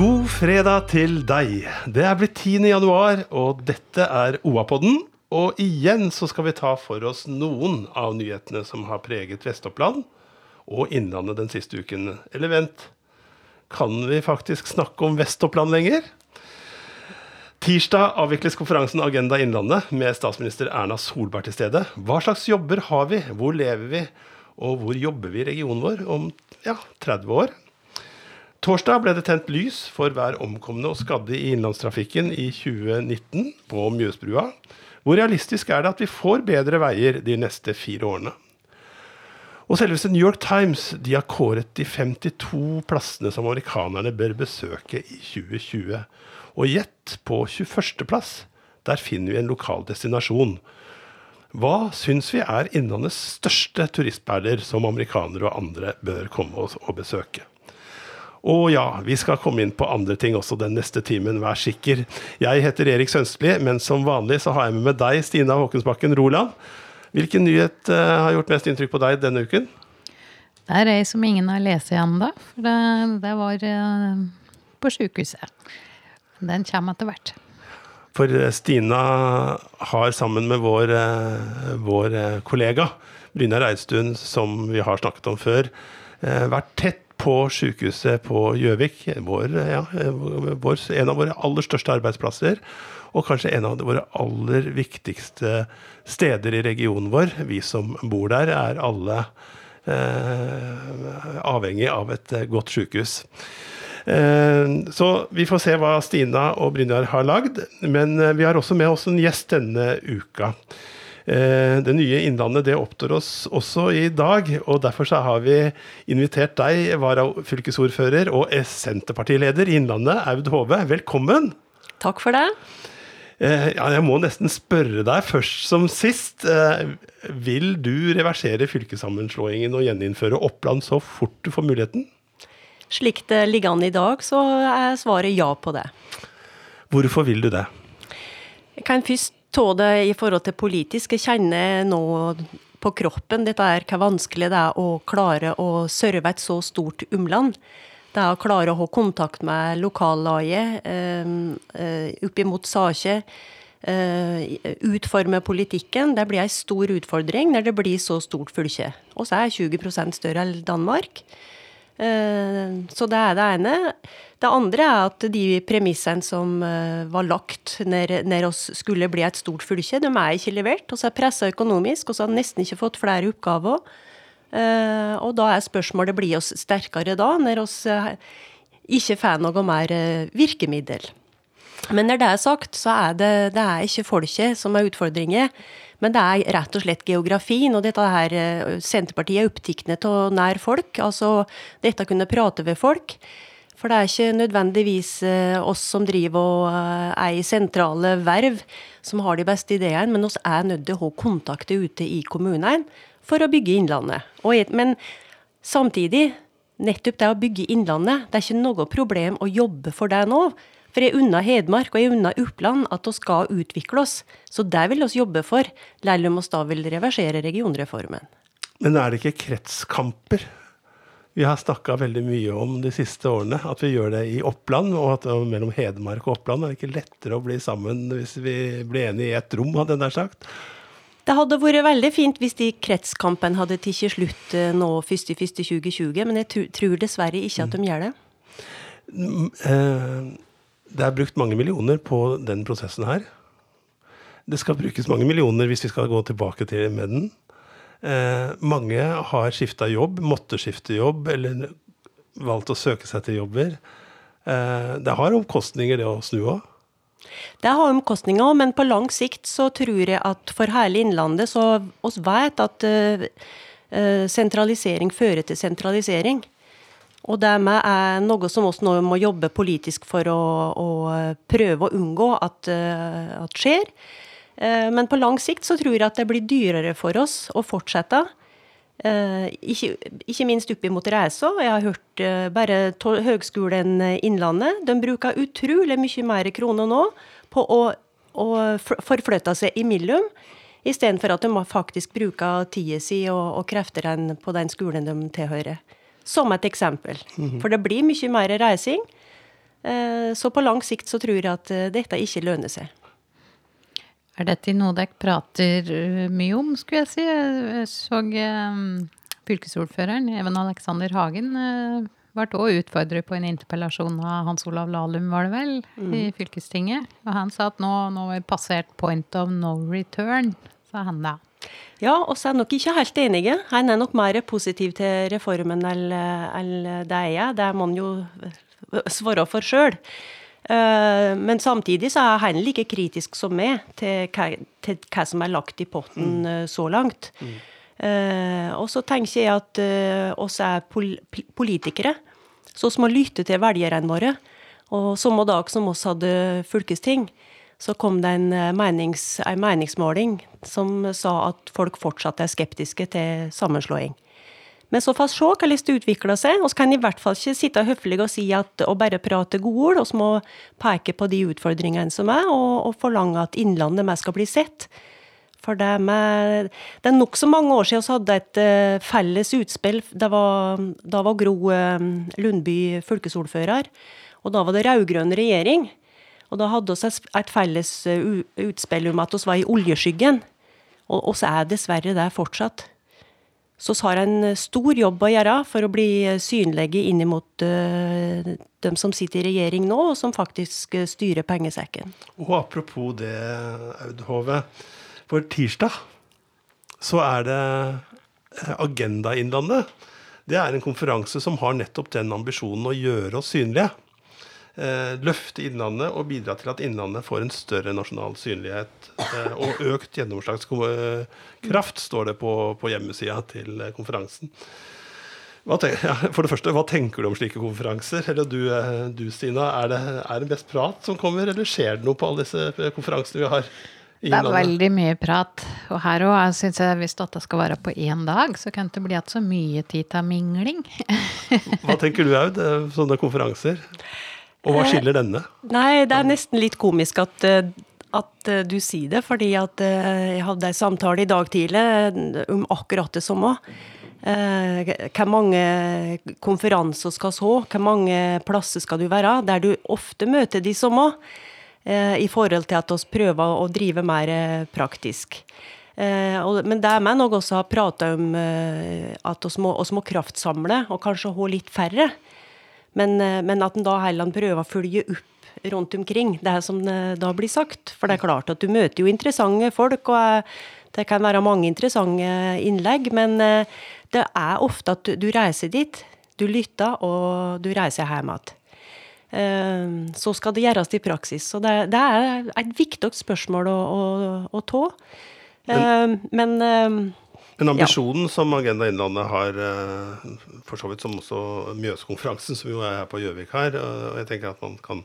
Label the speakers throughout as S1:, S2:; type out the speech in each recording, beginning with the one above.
S1: God fredag til deg. Det er blitt 10. januar, og dette er OA-podden. Og igjen så skal vi ta for oss noen av nyhetene som har preget Vest-Oppland og Innlandet den siste uken. Eller vent, kan vi faktisk snakke om Vest-Oppland lenger? Tirsdag avvikles konferansen Agenda Innlandet med statsminister Erna Solberg til stede. Hva slags jobber har vi, hvor lever vi, og hvor jobber vi i regionen vår om ja, 30 år? Torsdag ble det tent lys for hver omkomne og skadde i innlandstrafikken i 2019 på Mjøsbrua. Hvor realistisk er det at vi får bedre veier de neste fire årene? Og selveste New York Times de har kåret de 52 plassene som amerikanerne bør besøke i 2020. Og gjett på 21.-plass, der finner vi en lokal destinasjon. Hva syns vi er Innlandets største turistperler som amerikanere og andre bør komme og besøke? Og ja, vi skal komme inn på andre ting også den neste timen, vær sikker. Jeg heter Erik Sønstli, men som vanlig så har jeg med deg, Stina Håkensbakken Roland. Hvilken nyhet uh, har gjort mest inntrykk på deg denne uken?
S2: Det er ei som ingen har lest ennå. For det, det var uh, på sjukehuset. Den kommer etter hvert.
S1: For eh, Stina har sammen med vår, uh, vår kollega Brynjar Eidstuen, som vi har snakket om før, vært tett på sykehuset på Gjøvik. Ja, en av våre aller største arbeidsplasser. Og kanskje en av våre aller viktigste steder i regionen vår. Vi som bor der, er alle eh, avhengig av et eh, godt sykehus. Eh, så vi får se hva Stina og Brynjar har lagd. Men eh, vi har også med oss en gjest denne uka. Eh, det nye Innlandet det oppstår oss også i dag, og derfor så har vi invitert deg, varafylkesordfører og Senterpartileder i Innlandet, Aud Hove. Velkommen.
S3: Takk for det.
S1: Eh, ja, jeg må nesten spørre deg først som sist. Eh, vil du reversere fylkessammenslåingen og gjeninnføre Oppland så fort du får muligheten?
S3: Slik det ligger an i dag, så er svaret ja på det.
S1: Hvorfor vil du det?
S3: Jeg kan først ta det i forhold til politisk. Jeg kjenner nå på kroppen dette er hvor vanskelig det er å klare å serve et så stort omland. Det er å klare å ha kontakt med lokallaget eh, eh saker. Eh, utforme politikken. Det blir en stor utfordring når det blir så stort fylke. Så er 20% større enn Danmark. Eh, så det er det ene. Det andre er at de premissene som eh, var lagt når, når oss skulle bli et stort fylke, de er ikke levert. Vi er pressa økonomisk, så har nesten ikke fått flere oppgaver. Eh, og da er spørsmålet blir oss sterkere da, når vi ikke får noe mer virkemiddel. Men når det er sagt, så er det, det er ikke folket som er utfordringen. Men det er rett og slett geografien, og dette her Senterpartiet er opptatt av nær folk. Altså dette kunne prate ved folk. For det er ikke nødvendigvis eh, oss som driver og eh, er i sentrale verv som har de beste ideene, men oss er nødt til å ha kontakter ute i kommunene for å bygge Innlandet. men samtidig, nettopp det å bygge Innlandet, det er ikke noe problem å jobbe for det nå. For jeg unna Hedmark og jeg unna Oppland at vi skal utvikle oss. Så det vil vi jobbe for, selv om vi da vil reversere regionreformen.
S1: Men er det ikke kretskamper vi har snakka veldig mye om de siste årene. At vi gjør det i Oppland, og at mellom Hedmark og Oppland er det ikke lettere å bli sammen hvis vi blir enige i ett rom, hadde jeg nær sagt.
S3: Det hadde vært veldig fint hvis de kretskampene hadde tatt slutt eh, nå 1.1.2020, men jeg tror dessverre ikke at de gjør det.
S1: Mm, eh, det er brukt mange millioner på den prosessen her. Det skal brukes mange millioner hvis vi skal gå tilbake til med den. Eh, mange har skifta jobb, måtte skifte jobb, eller valgt å søke seg til jobber. Eh, det har omkostninger, det å snu òg?
S3: Det har omkostninger, men på lang sikt så tror jeg at for hele Innlandet så oss vet at uh, sentralisering fører til sentralisering. Og det er noe som vi nå må jobbe politisk for å, å prøve å unngå at, uh, at skjer. Eh, men på lang sikt så tror jeg at det blir dyrere for oss å fortsette. Eh, ikke, ikke minst opp mot Reisa. Jeg har hørt eh, bare Høgskolen Innlandet. De bruker utrolig mye mer kroner nå på å, å forflytte seg imellom, istedenfor at de faktisk bruker tida si og, og kreftene på den skolen de tilhører. Som et eksempel. Mm -hmm. For det blir mye mer reising. Eh, så på lang sikt så tror jeg at eh, dette ikke lønner seg.
S2: Er dette noe dere prater uh, mye om, skulle jeg si? Jeg så fylkesordføreren, Even Alexander Hagen, ble òg utfordret på en interpellasjon av Hans Olav Lahlum, var det vel, mm. i fylkestinget. Og han sa at nå, nå er vi passert point of no return, sa han da.
S3: Ja, oss er nok ikke helt enige. Han er nok mer positiv til reformen enn det jeg er. Det må han jo svare for sjøl. Eh, men samtidig så er han like kritisk som meg til hva, til hva som er lagt i potten mm. så langt. Mm. Og så tenker jeg at oss er pol politikere, så vi må lytte til velgerne våre. Og samme dag som oss hadde fylkesting, så kom det en, menings, en meningsmåling som sa at folk fortsatt er skeptiske til sammenslåing. Men så får vi se hvordan det utvikler seg. Vi kan i hvert fall ikke sitte høflig og si at å bare prate gode ord. Vi må peke på de utfordringene som er, og, og forlange at Innlandet mer skal bli sett. For det, med, det er nokså mange år siden vi hadde et uh, felles utspill. Var, da var Gro uh, Lundby fylkesordfører, og da var det rød-grønn regjering. Og da hadde vi et felles uh, utspill om at vi var i oljeskyggen. Og vi er dessverre der fortsatt. Så vi har en stor jobb å gjøre for å bli synlige inn mot dem som sitter i regjering nå, og som faktisk styrer pengesekken.
S1: Og apropos det, Aud Hove. For tirsdag så er det eh, Agenda Innlandet. Det er en konferanse som har nettopp den ambisjonen å gjøre oss synlige. Eh, løfte Innlandet og bidra til at Innlandet får en større nasjonal synlighet. Eh, og økt gjennomslagskraft, står det på, på hjemmesida til konferansen. Tenker, ja, for det første, Hva tenker du om slike konferanser? Eller du, du Stina, er det, er det mest prat som kommer, eller skjer det noe på alle disse konferansene vi har?
S2: Det er veldig mye prat. Og her òg syns jeg hvis dette skal være på én dag, så kan det ikke bli igjen så mye tid til mingling.
S1: hva tenker du Aud, eh, sånne konferanser? Og hva skiller denne?
S3: Nei, det er nesten litt komisk at, eh, at eh, du sier det, fordi at jeg hadde en samtale i dag tidlig om akkurat det samme. Hvor mange konferanser skal så, hvor mange plasser skal du være, der du ofte møter de samme. Eh, i forhold til at vi prøver å drive mer eh, praktisk. Eh, men det er meg noe også har prata om at vi må, må, kraftsamle, og kanskje ha litt færre. Men, men at en da heller prøver å følge opp rundt omkring det er som da blir sagt. For det er klart at du møter jo interessante folk, og det kan være mange interessante innlegg. Men det er ofte at du reiser dit, du lytter, og du reiser hjem igjen. Så skal det gjøres i praksis. Så det, det er et viktig spørsmål å, å, å ta. Men, men,
S1: men ambisjonen ja. som Agenda Innlandet har, eh, for så vidt som også Mjøskonferansen, som jo er her på Gjøvik her og jeg tenker at man kan,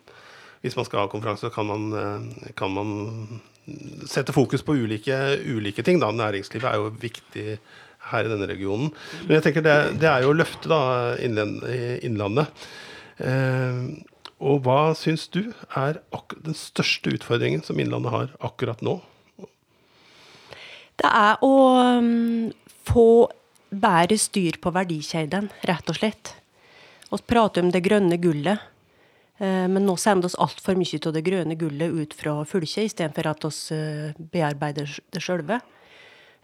S1: Hvis man skal ha konferanse, kan man, eh, kan man sette fokus på ulike, ulike ting. Da. Næringslivet er jo viktig her i denne regionen. Men jeg tenker det, det er jo å løfte da, Innlandet. Eh, og hva syns du er den største utfordringen som Innlandet har akkurat nå?
S3: Det er å um, få bedre styr på verdikjeden, rett og slett. Vi prater om det grønne gullet. Uh, men nå sender vi altfor mye av det grønne gullet ut fra fylket, istedenfor at vi uh, bearbeider det sjølve.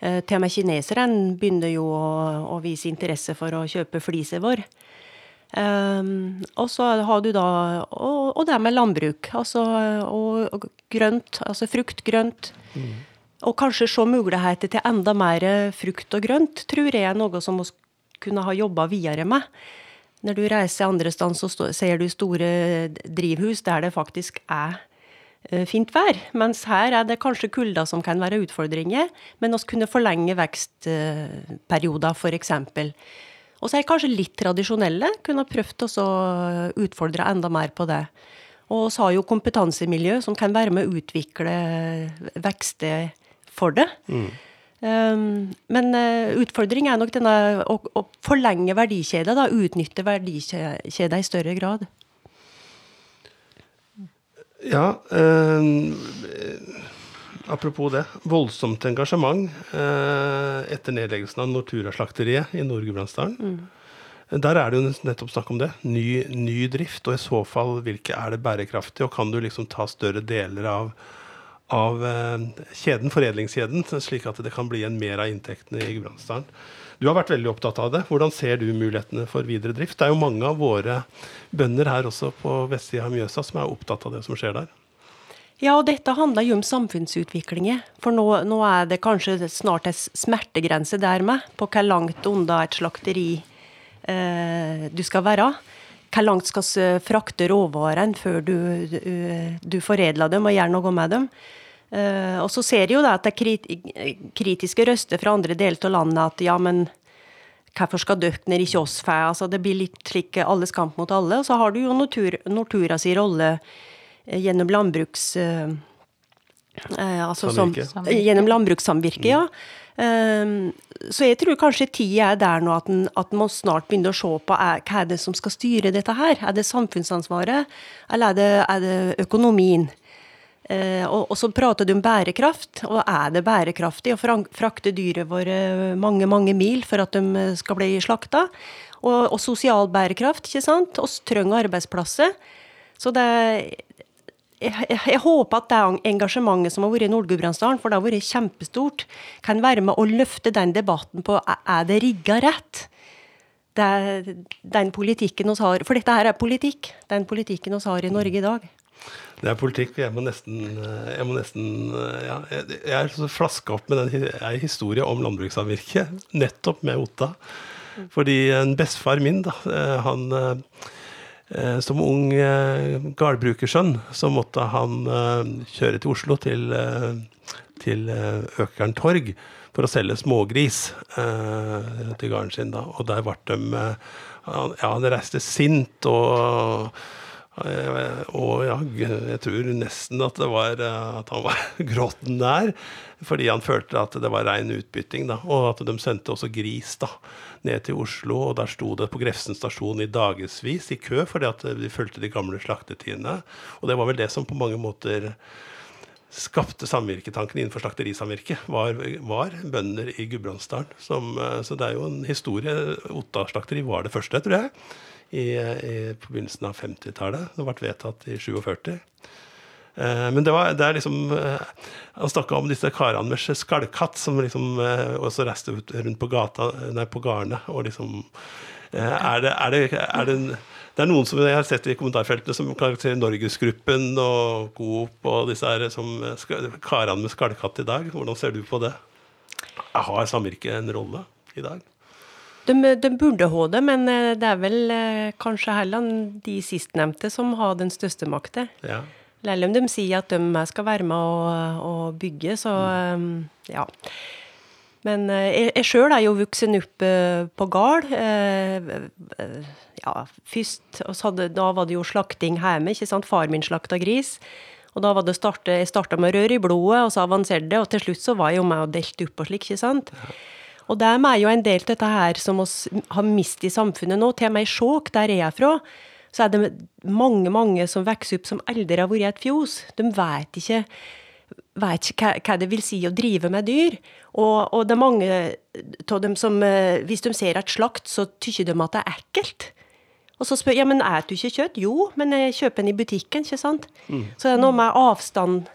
S3: Uh, til og med kineserne begynner jo å, vise interesse for å kjøpe fliset vår. Og så har du da Og, og det med landbruk. Altså, og, og, grønt. Altså frukt, grønt. Mm. Og kanskje se muligheter til enda mer frukt og grønt, tror jeg er noe som vi kunne ha jobba videre med. Når du reiser andre steder, så ser du store drivhus der det faktisk er uh, fint vær. Mens her er det kanskje kulda som kan være utfordringer, men vi kunne forlenge vekstperioder, f.eks. Og så er kanskje litt tradisjonelle. Kunne prøvd å utfordre enda mer på det. Og vi har jo kompetansemiljø som kan være med å utvikle vekster for det. Mm. Um, men uh, utfordringen er nok denne å, å forlenge verdikjeda, da, utnytte verdikjeda i større grad.
S1: Ja, uh, apropos det. Voldsomt engasjement eh, etter nedleggelsen av Nortura-slakteriet i Nord-Gudbrandsdalen. Mm. Der er det jo nettopp snakk om det. Ny, ny drift, og i så fall hvilke er det bærekraftige? Og kan du liksom ta større deler av, av eh, kjeden, foredlingskjeden, slik at det kan bli en mer av inntektene i Gudbrandsdalen? Du har vært veldig opptatt av det. Hvordan ser du mulighetene for videre drift? Det er jo mange av våre bønder her også på vestsida av Mjøsa som er opptatt av det som skjer der.
S3: Ja, og dette handler jo om samfunnsutviklinger. For nå, nå er det kanskje snart en smertegrense der med, på hvor langt unna et slakteri eh, du skal være. Hvor langt skal vi frakte råvarene før du, du, du, foredler dem og gjør noe med dem. Eh, og så ser jeg jo da at det er kritiske røster fra andre deler av landet at ja, men hvorfor skal dere ned ikke oss får? Altså, det blir litt slik alles kamp mot alle. Og så har du jo Nortura, Nortura sin rolle Eh, gjennom landbruks... Eh, eh, altså som, gjennom landbrukssamvirket, ja. Um, så jeg tror kanskje tida er der nå at en, at må snart begynne å se på er, hva er det som skal styre dette her. Er det samfunnsansvaret, eller er det, er det økonomien? Uh, og, så prater du om bærekraft. Og er det bærekraftig å frakte dyret våre mange, mange mil for at de skal bli slakta? Og, og sosial bærekraft, ikke sant? Vi trenger arbeidsplasser. Så det, jeg, jeg, håper at det engasjementet som har vært i Nord-Gudbrandsdalen, for det har vært kjempestort, kan være med å løfte den debatten på er det rigga rett. Det den politikken vi har For dette her er politikk. Den politikken vi har i Norge i dag.
S1: Det er politikk. Jeg må nesten, jeg må nesten ja, Jeg er flaska opp med den historien om landbrukssamvirket, nettopp med Otta. Fordi en bestefar min, da, han Eh, som ung eh, gårdbrukersønn så måtte han eh, kjøre til Oslo, til, til Økern torg, for å selge smågris til gården sin. da, Og der ble de Ja, han reiste sint og og ja, jeg tror nesten at var at han var gråten nær, fordi han følte at det var rein utbytting. da, Og at de sendte også gris da, ned til Oslo, og der sto det på Grefsen stasjon i dagevis i kø fordi at de fulgte de gamle slaktetidene. Og det var vel det som på mange måter skapte samvirketanken innenfor slakterisamvirket, var, var bønder i Gudbrandsdalen. Så det er jo en historie. Otta slakteri var det første, tror jeg i, i på begynnelsen av 50-tallet. Det ble vedtatt i 47. Eh, men det, var, det er liksom eh, Han snakka om disse karene med skallkatt som liksom eh, også reiste rundt på gata, nei, på gardene. Og liksom er det, er det, er det, det er noen som jeg har sett i kommentarfeltene som karakteriserer Norgesgruppen og Coop og disse her som karene med skallkatt i dag. Hvordan ser du på det? Har samvirket en rolle i dag?
S3: De, de, burde ha det, men eh, det er vel eh, kanskje heller de sistnevnte som har den største makta. Ja. Selv om de sier at de skal være med å, bygge, så mm. ja. Men jeg, jeg sjøl er jo voksen opp på gard. Ja, først hadde, Da var det jo slakting hjemme. ikke sant? Far min slakta gris. Og da var det starte, jeg starta med rør i blodet, og så avanserte det. Og til slutt så var jeg jo med og delte opp og slik, ikke sant. Ja. Og det er jo en del av dette her som vi har mistet i samfunnet nå. Til og med i Skjåk, der jeg er fra, så er det mange mange som vokser opp som aldri har vært i et fjos. De vet ikke, vet ikke hva, det vil si å drive med dyr. Og, og det er mange av dem som, eh, hvis de ser et slakt, så tykker de at det er ekkelt. Og så spør jeg, ja, men er du ikke kjøtt? Jo, men jeg kjøper den i butikken, ikke sant? Mm. Så det er noe med avstand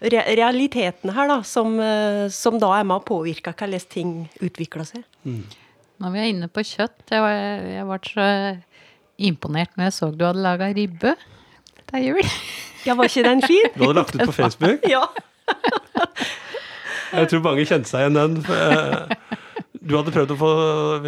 S3: realiteten her, da, som, eh, som, da er med å påvirke hvordan ting utvikler seg. Mm.
S2: Når vi er inne på kjøtt, jeg, var, jeg ble så imponert når jeg så du hadde laga ribbe til jul.
S3: Ja, var ikke den fin?
S1: Du hadde lagt ut på Facebook?
S3: ja.
S1: jeg tror mange kjente seg igjen den. Eh, du hadde prøvd å få,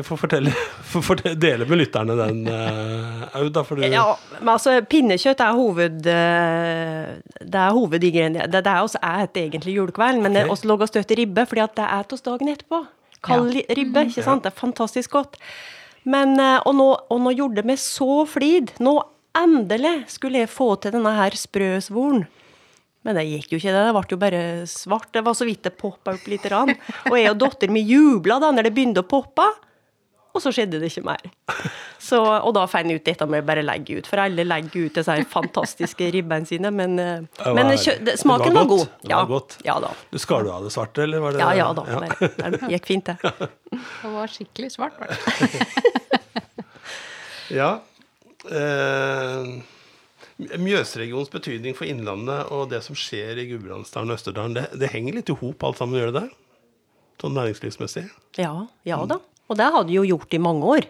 S1: få fortelle, for dele med lytterne den, uh, Aud? da, for du...
S3: Ja, men altså, pinnekjøtt er hoved... Uh, det er hovedingrediensen. Det, det er også et egentlig julekvelden, men okay. det også lager støtt ribbe, fordi at det er oss dagen etterpå. Kald ja. ribbe, ikke sant? Det er fantastisk godt. Men, uh, og, nå, og nå gjorde det meg så flid. Nå endelig skulle jeg få til denne her sprøsvoren. Men det gikk jo ikke, det. Det ble jo bare svart. Det var så vidt det poppa opp litt. grann. Og jeg og datteren min jubla da når det begynte å poppe. Og så skjedde det ikke mer. Så, og da fant jeg ut dette med å bare legge ut. For alle legger ut disse fantastiske ribbene sine. Men, eh, var, men det, smaken var, var, god.
S1: Det var godt.
S3: Ja, da.
S1: Du Skar du av det svarte, eller var det
S3: Ja, ja da. Ja. Det gikk fint, det.
S2: Det var skikkelig svart, var det.
S1: Ja. Eh, Mjøsregionens betydning for Innlandet og det som skjer i Gudbrandsdalen og Østerdalen, det, det henger litt i hop alt sammen, gjør det det? Sånn næringslivsmessig?
S3: Ja, ja da. Og det har de jo gjort i mange år.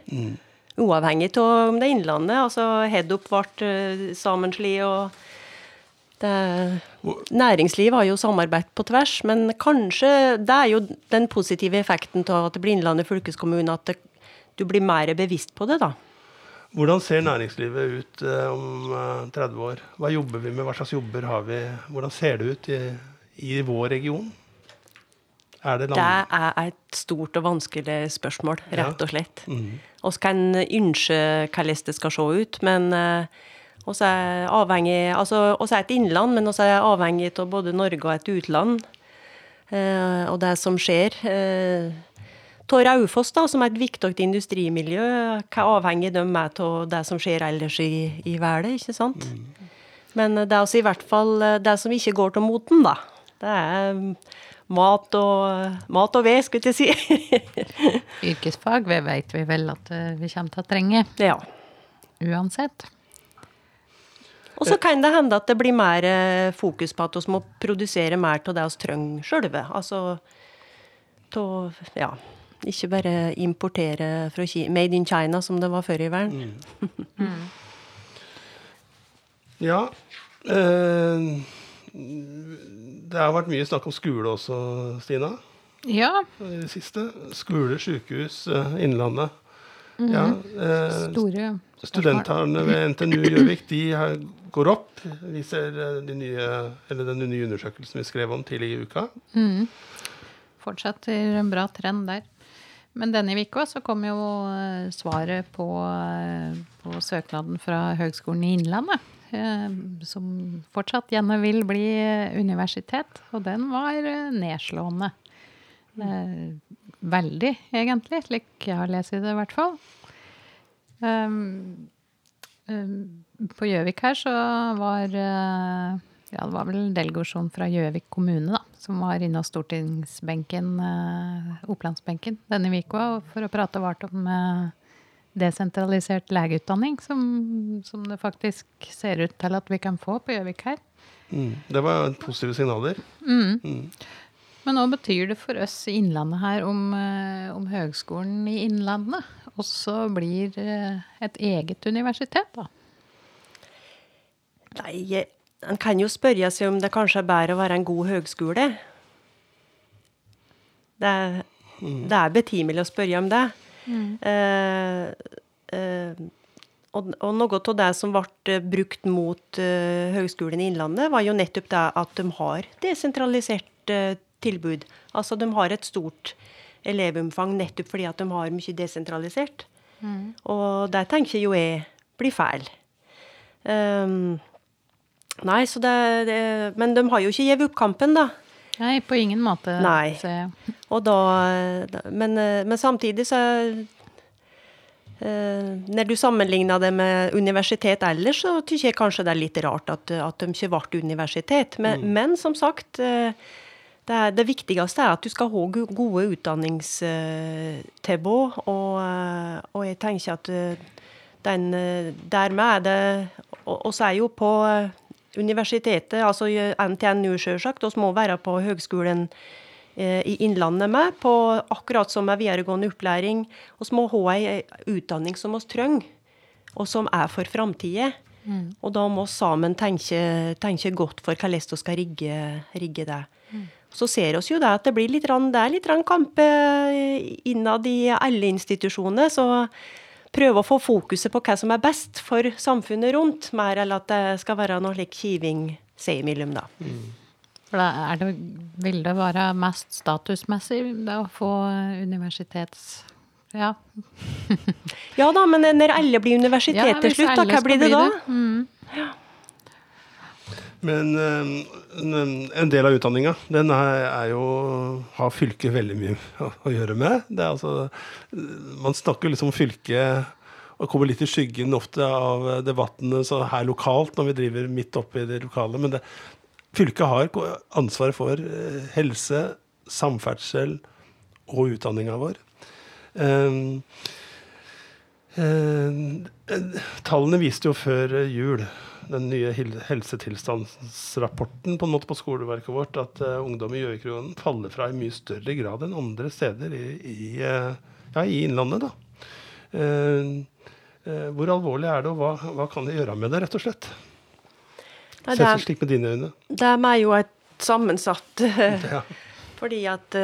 S3: Uavhengig av om det er Innlandet. Altså Hedup ble uh, sammenslått, og det, Næringsliv har jo samarbeidet på tvers, men kanskje det er jo den positive effekten av at det blir Innlandet fylkeskommune, at det, du blir mer bevisst på det, da.
S1: Hvordan ser næringslivet ut eh, om eh, 30 år? Hva jobber vi med? Hva slags jobber har vi? Hvordan ser det ut i, i vår region? Er det
S3: Det er et stort og vanskelig spørsmål, rett og slett.
S1: Mhm.
S3: Vi kan ønske hvordan det skal se ut, men oss er avhengig Altså, oss er et innland, men oss er avhengig av både Norge og et utland. Eh, og det som skjer. Av Raufoss, da, som er et viktig industrimiljø, hva avhenger de av det som skjer ellers i, i verden, ikke sant? Men det er altså i hvert fall eh, det som ikke går til moten, da. Det er mm, mat og, mat og ved, skulle jeg si.
S2: Yrkesfag det vet vi vel at eh, vi kommer til å trenge
S3: ja.
S2: uansett.
S3: Og så kan det hende at det blir mer eh, fokus på at vi må produsere mer av det vi trenger sjølve. Altså av Ja. Ikke bare importere fra Ki Made in China, som det var før i verden.
S1: Ja. Eh, det har vært mye snakk om skole også, Stina,
S2: Ja,
S1: i det siste. Skole, sykehus, Innlandet. Mm. Ja, eh,
S2: store.
S1: Studentene ved NTNU Gjøvik de går opp. Vi ser eh, de nye, eller den nye undersøkelsen vi skrev om tidligere i uka.
S2: Mm. Fortsetter en bra trend der. Men denne uka så kom jo eh, svaret på, eh, på søknaden fra Høgskolen i Innlandet. eh, Som fortsatt gjerne vil bli universitet. Og den var nedslående. Veldig, egentlig, slik jeg har lest det, i hvert fall. På Gjøvik her så var ja, det var vel en delegasjon fra Gjøvik kommune da, som var inne hos stortingsbenken, eh, Opplandsbenken, denne uka for å prate vart om eh, desentralisert legeutdanning, som, som det faktisk ser ut til at vi kan få på Gjøvik her.
S1: Mm. Det var positive signaler.
S2: Men hva betyr det for oss i Innlandet her om, eh, om Høgskolen i Innlandet også blir eh, et eget universitet, da?
S3: Nei, en kan jo spørre seg om det kanskje er bedre å være en god høgskole. Det er, det er betimelig å spørre om det. Eh, eh, og, og noe av det som ble brukt mot uh, Høgskolen i Innlandet, var jo nettopp det at de har desentralisert uh, tilbud. Altså de har et stort elevomfang nettopp fordi at de har mye desentralisert. Og det tenker jo jeg blir feil. Um, nei, så det, det Men de har jo ikke gitt opp kampen, da.
S2: Nei, på ingen måte.
S3: Nei. Og da, da men, eh, men samtidig så eh, Når du sammenligner det med universitet ellers, så syns jeg kanskje det er litt rart at, at de ikke ble universitet. Men, men som sagt, eh, det, er, det viktigste er at du skal ha gode utdanningstilbud. Og, eh, og jeg tenker at den, dermed er det Og og så er jo på universitetet, altså NTNU sjølsagt, vi må være på høgskolen eh, i Innlandet med, på akkurat som med videregående opplæring. Vi må ha ei utdanning som vi trenger, og som er for framtida. Og da må vi sammen tenke, tenke godt for hvordan vi skal rigge, rigge det. Så ser vi jo det at det, blir litt, det er litt kamp eh, innad i alle institusjoner. Så prøve å få fokuset på hva som er best for samfunnet rundt, mer enn at det skal være noe slik kiving seg imellom, da.
S2: For da er det, vil det være mest statusmessig det å få universitets... Ja.
S3: Ja da, men når alle blir universitet til
S2: ja,
S3: slutt, da, hva blir det
S2: bli
S3: da?
S2: det. Mm.
S1: Men eh, en- en del av utdanninga, den er, jo har fylket veldig mye å, gjøre med. Altså Man snakker liksom om fylket og kommer litt i skyggen ofte av debattene her lokalt når vi driver midt oppe i det lokale. Men det, fylket har ansvaret for eh, helse, samferdsel og utdanninga vår. Um, Eh, tallene viste jo før jul, den nye helsetilstandsrapporten på en måte på skoleverket vårt, at uh, ungdom i Gjøvik-regionen faller fra i mye større grad enn andre steder i, i, uh, ja, i Innlandet. da. Uh, hvor alvorlig er det, og hva, hva, kan det gjøre med det, rett og slett? Nei, det, er, slik med dine øyne.
S3: Det er jo et sammensatt ja. Fordi at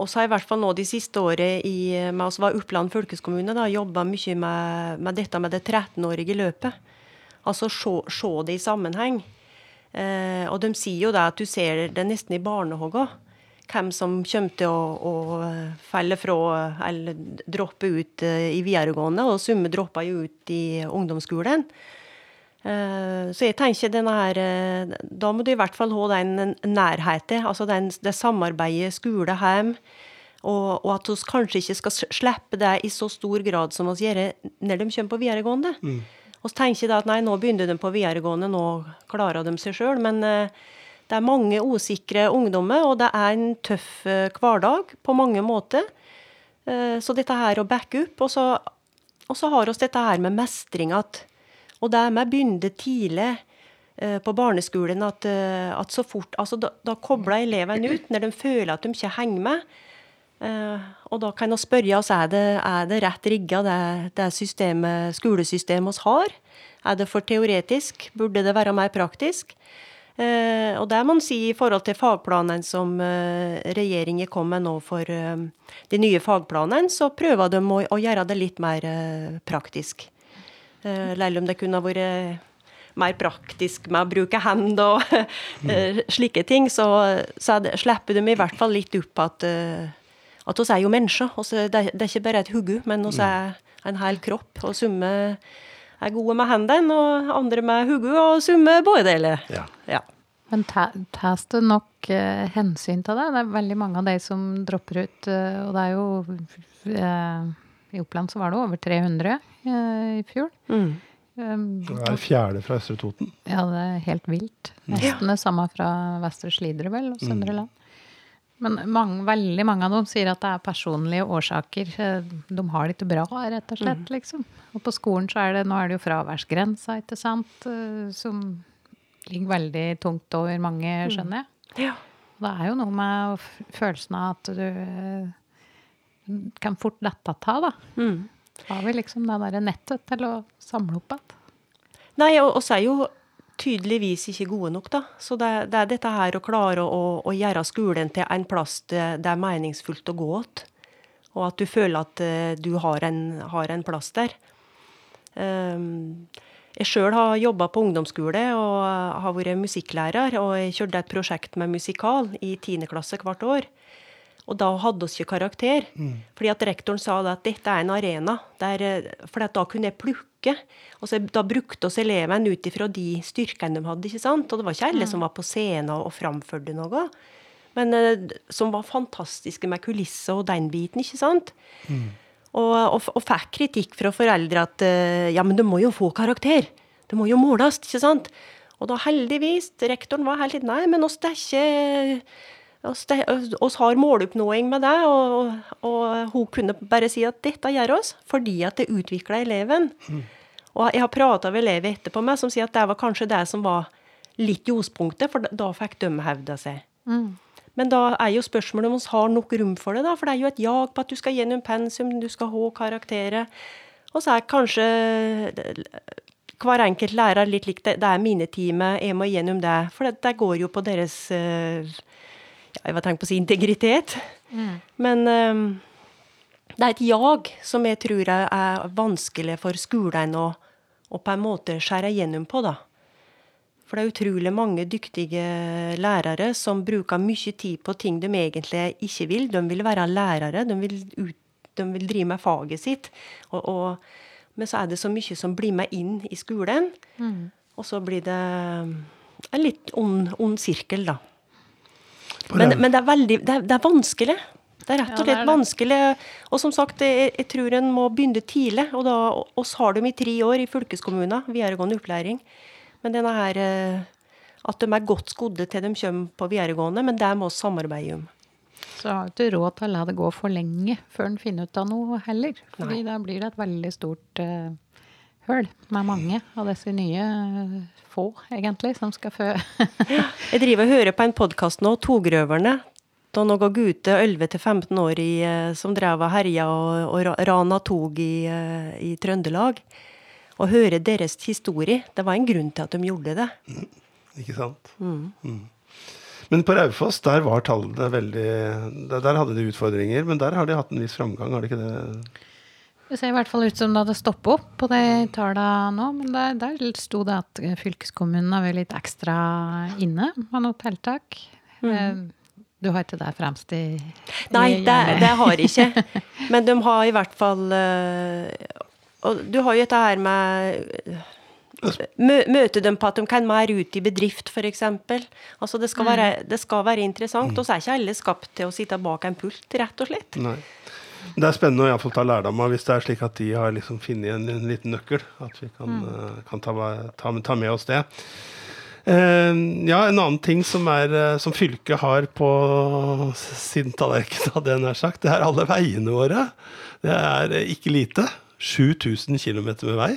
S3: oss har i hvert fall nå de siste året i, med oss var Oppland fylkeskommune da, jobba mye med, med, dette med det 13-årige løpet. Altså se det i sammenheng. Eh, og de sier jo da at du ser det nesten i barnehagen. Hvem som kommer til å, å falle fra eller droppe ut eh, i videregående, og summe dropper jo ut i ungdomsskolen. Eh, så jeg tenker denne her eh, Da må du i hvert fall ha den nærheten, altså den, det samarbeidet skole-hjem. Og, og, at vi kanskje ikke skal slippe det i så stor grad som vi gjør når de kommer på videregående. Mm. Vi tenker da at nei, nå begynner de på videregående, nå klarer de seg sjøl. Men uh, det er mange usikre ungdommer, og det er en tøff uh, hverdag på mange måter. Uh, så dette her å backe opp. Og så, og så har vi dette her med mestring at Og det med å begynne tidlig på barneskolen at, at så fort altså Da, da kobler elevene ut når de føler at de ikke henger med. Uh, og da kan vi spørre oss er det, er det rett rigga, det, det systemet, skolesystemet vi har. Er det for teoretisk? Burde det være mer praktisk? Uh, og det må man si i forhold til fagplanene som uh, regjeringen kom med nå for de nye fagplanene, så prøver de å, å gjøre det litt mer praktisk. Uh, om det kunne vært mer praktisk med å bruke hend og slike ting, så, så det, slipper de i hvert fall litt opp at at oss er jo mennesker. Også, det, er, det, er ikke bare et hode, men oss er en hel kropp. Og summe er gode med hendene, og andre med hodet, og summe begge deler. Ja. ja.
S2: Men tas det nok eh, hensyn til det? Det er veldig mange av de som dropper ut. Eh, og det er jo eh, I Oppland så var det over 300 i fjor. Mm.
S1: Um, det er fjerde fra Østre Toten.
S2: Ja, det er helt vilt. Nesten det samme fra Vestre Slidre, vel, og Søndre Land. Men mange, veldig mange av dem sier at det er personlige årsaker. De har det ikke bra, rett og slett. Mm. liksom. Og på skolen så er det nå er det jo fraværsgrensa, ikke sant, eh, som ligger veldig tungt over mange, mm. skjønner jeg. Ja. Det er jo noe med følelsen av at du eh, kan fort lette ta, da. Mm. Har vi liksom det derre nettet til å samle opp igjen?
S3: Nei, og så er jo tydeligvis ikke gode nok. da. Så det, det er dette her å klare å, å, gjøre skolen til en plass det, det er meningsfullt å gå til. Og at du føler at uh, du har en, har en, plass der. Um, jeg sjøl har jobba på ungdomsskole og har vært musikklærer. Og jeg kjørte et prosjekt med musikal i 10. klasse hvert år. Og da hadde vi ikke karakter. Mm. Fordi at rektoren sa at dette er en arena. Der, eh, for da kunne jeg plukke. Og så, da brukte oss elevene ut ifra de styrkene de hadde. ikke sant? Og det var ikke alle mm. som var på scenen og framførte noe. Men uh, som var fantastiske med kulisser og den biten, ikke sant? Mm. Og, og, og, fikk kritikk fra foreldre at uh, ja, men du må jo få karakter. Det må jo måles, ikke sant? Og da heldigvis, rektoren var helt litt nei, men oss det er ikke oss har måloppnåing med det, og, og, hun kunne bare si at dette gjør oss fordi at det utvikler eleven. Mm. Og jeg har prata med elever etterpå meg som sier at det var kanskje det som var litt ljospunktet, for da fikk de hevda seg. Mm. Men da er jo spørsmålet om vi har nok rom for det, da. For det er jo et jag på at du skal gjennom pensum, du skal ha karakterer. Og så er kanskje hver enkelt lærer litt lik Det, det er mine timer, jeg må gjennom det. For det, det går jo på deres uh, ja, jeg var tenkt på å si integritet. Mm. Men um, det er et jag som jeg tror er vanskelig for skolen å, å på en måte skjære gjennom på. da. For det er utrolig mange dyktige lærere som bruker mye tid på ting de egentlig ikke vil. De vil være lærere, de vil, ut, de vil drive med faget sitt. Og, og, men så er det så mye som blir med inn i skolen. Mm. Og så blir det en litt ond, ond sirkel, da. Men, men, det er veldig det er, det er, vanskelig. Det er rett og slett ja, vanskelig. Og som sagt, jeg, jeg, tror en må begynne tidlig. Og da, oss har dem i tre år i fylkeskommunen, videregående opplæring. Men denne her eh, At de er godt skodde til de kommer på videregående, men det må vi samarbeide om.
S2: Så har du ikke råd til å la det gå for lenge før en finner ut av noe heller. Fordi da blir det et veldig stort uh, høl med mange av disse nye uh, få, egentlig, som skal fø.
S3: Jeg driver og hører på en podkast nå, Togrøverne. Da noen gutter 11-15 år i, uh, som drev og herja og, og rana tog i, i Trøndelag. Å høre deres historie. Det var en grunn til at de gjorde det.
S1: Mm, ikke sant. Mm. Mm. Men på Raufoss, der var tallene veldig der, hadde de utfordringer, men der har de hatt en viss framgang, har de ikke det?
S2: Det ser i hvert fall ut som det hadde stoppet opp på de tallene nå. Men der, der sto det at fylkeskommunen har vært litt ekstra inne med noe tiltak. Mm. Du har ikke det fremst i,
S3: Nei, det, det har jeg ikke. Men de har i hvert fall eh, Og du har jo dette her med Møter dem på at de kan mer ut i bedrift, f.eks. Altså det, skal være, mm. det skal være interessant. Og så er ikke alle skapt til å sitte bak en pult, rett og slett.
S1: Nei. Det er spennende å iallfall ta lærdom av hvis det er slik at de har liksom funnet en, en, liten nøkkel. At vi kan, mm. uh, kan ta, ta, ta, med oss det. Uh, ja, en annen ting som, er, uh, som fylket har på sin tallerken, det er sagt, det er alle veiene våre. Det er ikke lite. 7000 km med vei.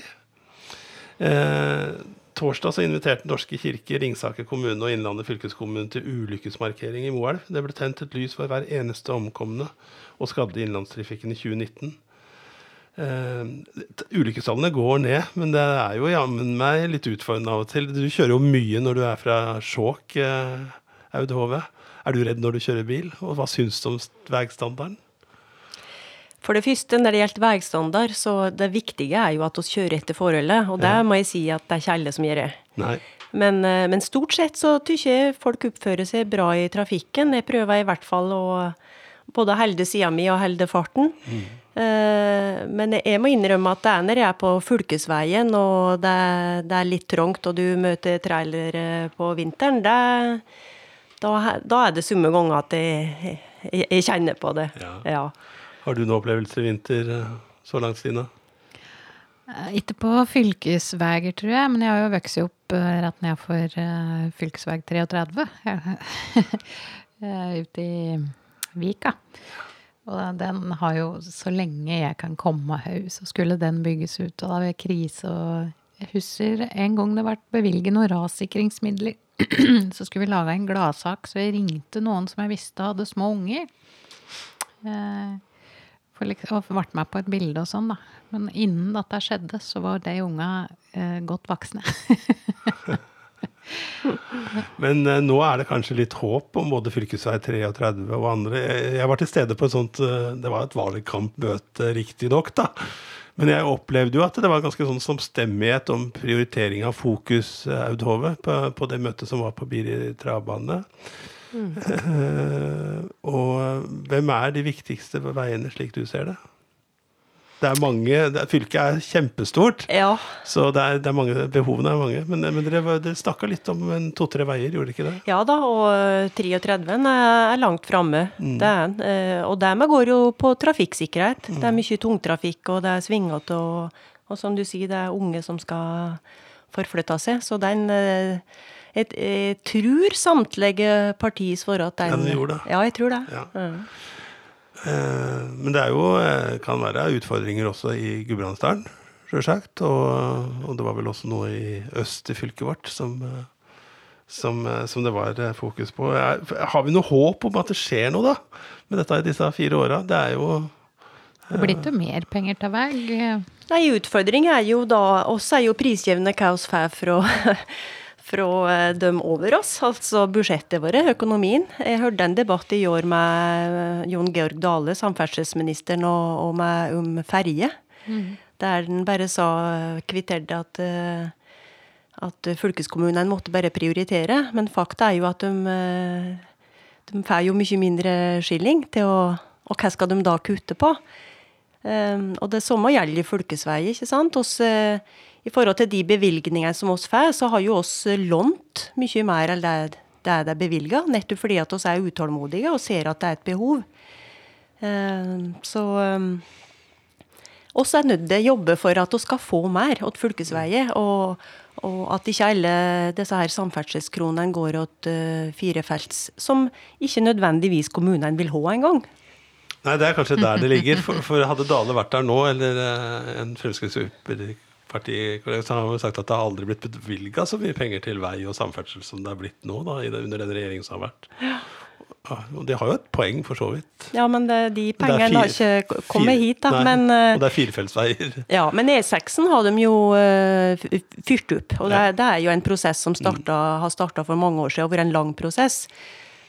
S1: Eh, torsdag så inviterte Norske kirke, Ringsaker kommune og Innlandet fylkeskommune til ulykkesmarkering i Moelv. Det ble tent et lys for hver eneste omkomne og skadde i innlandstrafikken i 2019. Uh, ulykkestallene går ned, men det er jo jammen meg litt utfordrende av og til. Du kjører jo mye når du er fra Skjåk, uh, Aud Hove. Er du redd når du kjører bil? Og hva syns du om veistandarden?
S3: For det første, når det gjelder veistandard, så det viktige er jo at vi kjører etter forholdet. Og det ja. må jeg si at det er ikke alle som gjør det.
S1: Nei.
S3: Men, eh, men, stort sett så syns jeg folk oppfører seg bra i trafikken. Jeg prøver i hvert fall å både holde sida mi og holde farten. Mm. Men jeg må innrømme at det er når jeg er på fylkesveien og det, det er litt trangt, og du møter trailere på vinteren, det, da, da, er det summe ganger at jeg, jeg, jeg, kjenner på det.
S1: Ja. ja. Har du noen opplevelser i vinter eh, så langt, Stina?
S2: Eh, ikke på fylkesveier, tror jeg, men jeg har jo vokst opp eh, rett nedfor for fylkesvei 33. Ute i Vika. Og den har jo så lenge jeg kan komme høy, så skulle den bygges ut. Og da var det krise. Og jeg husker en gang det ble bevilget noen rassikringsmidler. så skulle vi lage en gladsak, så jeg ringte noen som jeg visste hadde små unger. Eh, liksom, og ble med på et bilde og sånn, da. Men innen dette skjedde, så var de unga eh, godt voksne.
S1: Men uh, nå er det kanskje litt håp om både fv. 33 og andre. Jeg var til stede på et sånt uh, Det var et valgkampmøte, riktignok, da. Men jeg opplevde jo at det var ganske sånn samstemmighet om prioritering av fokus, uh, Aud Hove, på, på, det møtet som var på Biri travbane. Mm. og hvem er de viktigste veiene, slik du ser det? Det er mange, det, Fylket er kjempestort,
S3: ja.
S1: så det er, det er mange, behovene er mange. Men, men dere, dere snakka litt om to-tre veier, gjorde dere ikke det?
S3: Ja da, og 33 er langt framme. Mm. Det er eh, Og dermed går jo på trafikksikkerhet. Mm. Det er mye tungtrafikk, og det er svingete, og, og, som du sier, det er unge som skal forflytte seg. Så den eh, jeg, jeg tror samtlige partier svarer at den
S1: Ja, den gjorde det.
S3: Ja, jeg tror det.
S1: Ja. Mm. Eh, men det er jo, eh, kan være utfordringer også i Gudbrandsdalen, sjølsagt. Og, og, det var vel også noe i øst i fylket vårt som, eh, som, som, det var fokus på. Har vi noe håp om at det skjer noe, da? Med dette i disse fire åra? Det er jo
S2: det blir ikke mer penger til vei?
S3: Nei, utfordringen er jo da oss er jo prisgivende hva vi får fra fra eh, dem over oss, altså budsjettet vårt, økonomien. Jeg hørte en debatt i år med eh, Jon Georg Dale, samferdselsministeren, og, og med, om ferje. Mm. Der den bare sa, kvitterte at, eh, at fylkeskommunene måtte bare prioritere. Men fakta er jo at de, de får jo mye mindre skilling til å Og hva skal de da kutte på? Um, og det samme gjelder fylkesveier, ikke sant. Oss, uh, i forhold til de bevilgningene som oss får, så har jo oss lånt mye mer enn det det er bevilga, nettopp fordi at oss er utålmodige og ser at det er et behov. Eh, så eh, oss er nødt til å jobbe for at vi skal få mer til fylkesveier. Og, og, at ikke alle disse her samferdselskronene går til uh, firefelts, som ikke nødvendigvis kommunene vil ha engang.
S1: Nei, det er kanskje der det ligger. For, for hadde Dale vært der nå, eller en en Så har sagt at det har aldri blitt bevilga så mye penger til vei og samferdsel som det er blitt nå, da, under den regjeringen som har vært. Ja. Og De har jo et poeng, for så vidt.
S3: Ja, men det, de pengene har ikke kommet hit. da.
S1: Nei,
S3: men,
S1: uh, og det er firefeltsveier.
S3: Ja, men E6-en har de jo uh, fyrt opp. Og det, ja. det, er jo en prosess som mm. har starta for mange år siden, og vært en lang prosess.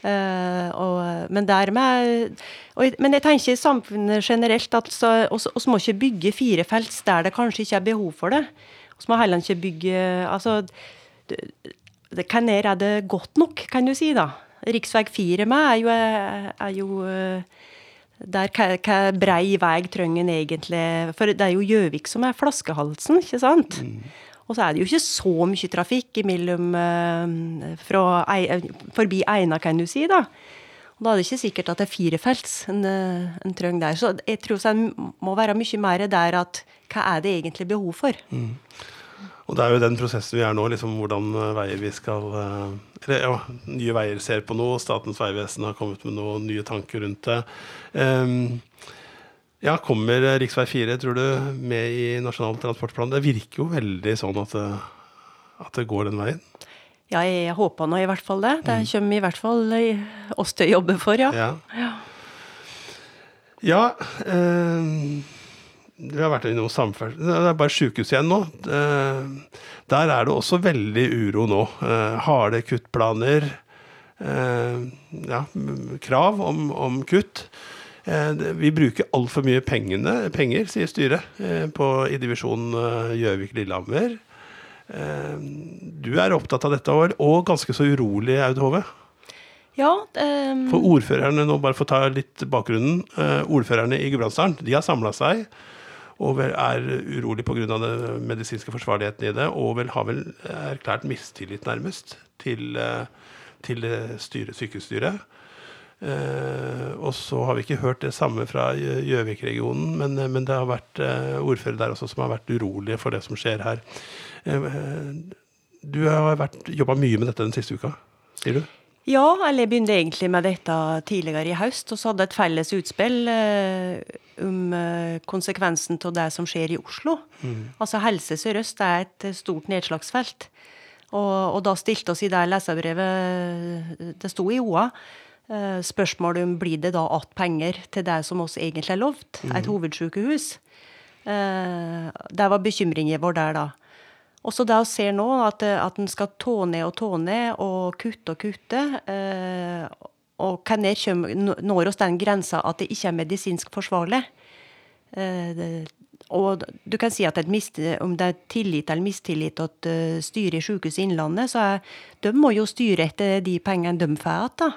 S3: Uh, og, men dermed og, Men jeg tenker i samfunnet generelt at vi må ikke bygge firefelts der det kanskje ikke er behov for det. Vi må heller ikke bygge Altså, hvem er det godt nok, kan du si, da. Riksveg 4 med er jo, er jo eh, der hva brei vei trenger en egentlig For det er jo Gjøvik som er flaskehalsen, ikke sant? Mm. Og så er det jo ikke så mye trafikk imellom eh, fra, forbi Eina, kan du si, da. Og da er det ikke sikkert at det er firefelts en, eh, en trenger der. Så jeg tror det må være mye mer der at hva er det egentlig behov for? Mm.
S1: Og det er jo den prosessen vi er nå, liksom hvordan eh, veier vi skal eh, Eller ja, Nye Veier ser på noe, Statens vegvesen har kommet med noen nye tanker rundt det. Um, ja, Kommer rv. 4 tror du, med i Nasjonal transportplan? Det virker jo veldig sånn at det, at det går den veien.
S3: Ja, jeg håper nå i hvert fall det. Det mm. kommer i hvert fall oss til å jobbe for, ja.
S1: Ja, ja. ja um vi har vært innom samferdsel Det er bare sykehus igjen nå. Der er det også veldig uro nå. Eh, harde kuttplaner. Eh, ja, krav om, om kutt. Eh, vi bruker altfor mye pengene, penger, sier styret, på, i divisjonen Gjøvik-Lillehammer. Du er opptatt av dette år, og ganske så urolig, Aud Hove?
S3: Ja, um...
S1: For ordførerne, nå bare for å ta litt bakgrunnen. ordførerne i Gudbrandsdalen de har samla seg og er urolig pga. den medisinske forsvarligheten i det, og vel har vel erklært mistillit, nærmest, til, eh, til styret, sykehusstyret. Eh, og så har vi ikke hørt det samme fra Gjøvik-regionen, men, men, det har vært uh, ordførere der også som har vært urolige for det som skjer her. Uh, du har jobba mye med dette den siste uka, sier du?
S3: Ja, eller jeg begynte egentlig med dette tidligere i høst. Og så hadde et felles utspill eh, om eh, konsekvensen av det som skjer i Oslo. Mm. Altså Helse Sør-Øst er et stort nedslagsfelt. Og, og da stilte oss i det leserbrevet det sto i OA, eh, spørsmålet om blir det da att penger til det som oss egentlig er lovt, et hovedsykehus. Eh, det var bekymringen vår der da. Også det vi ser nå, at, at en skal tå ned og tå ned og kutte og kutte. Eh, og når når oss den grensa at det ikke er medisinsk forsvarlig. Eh, og du kan si at om det er tillit eller mistillit til styret i Sykehuset Innlandet, så er, de må jo styre etter de pengene de får igjen.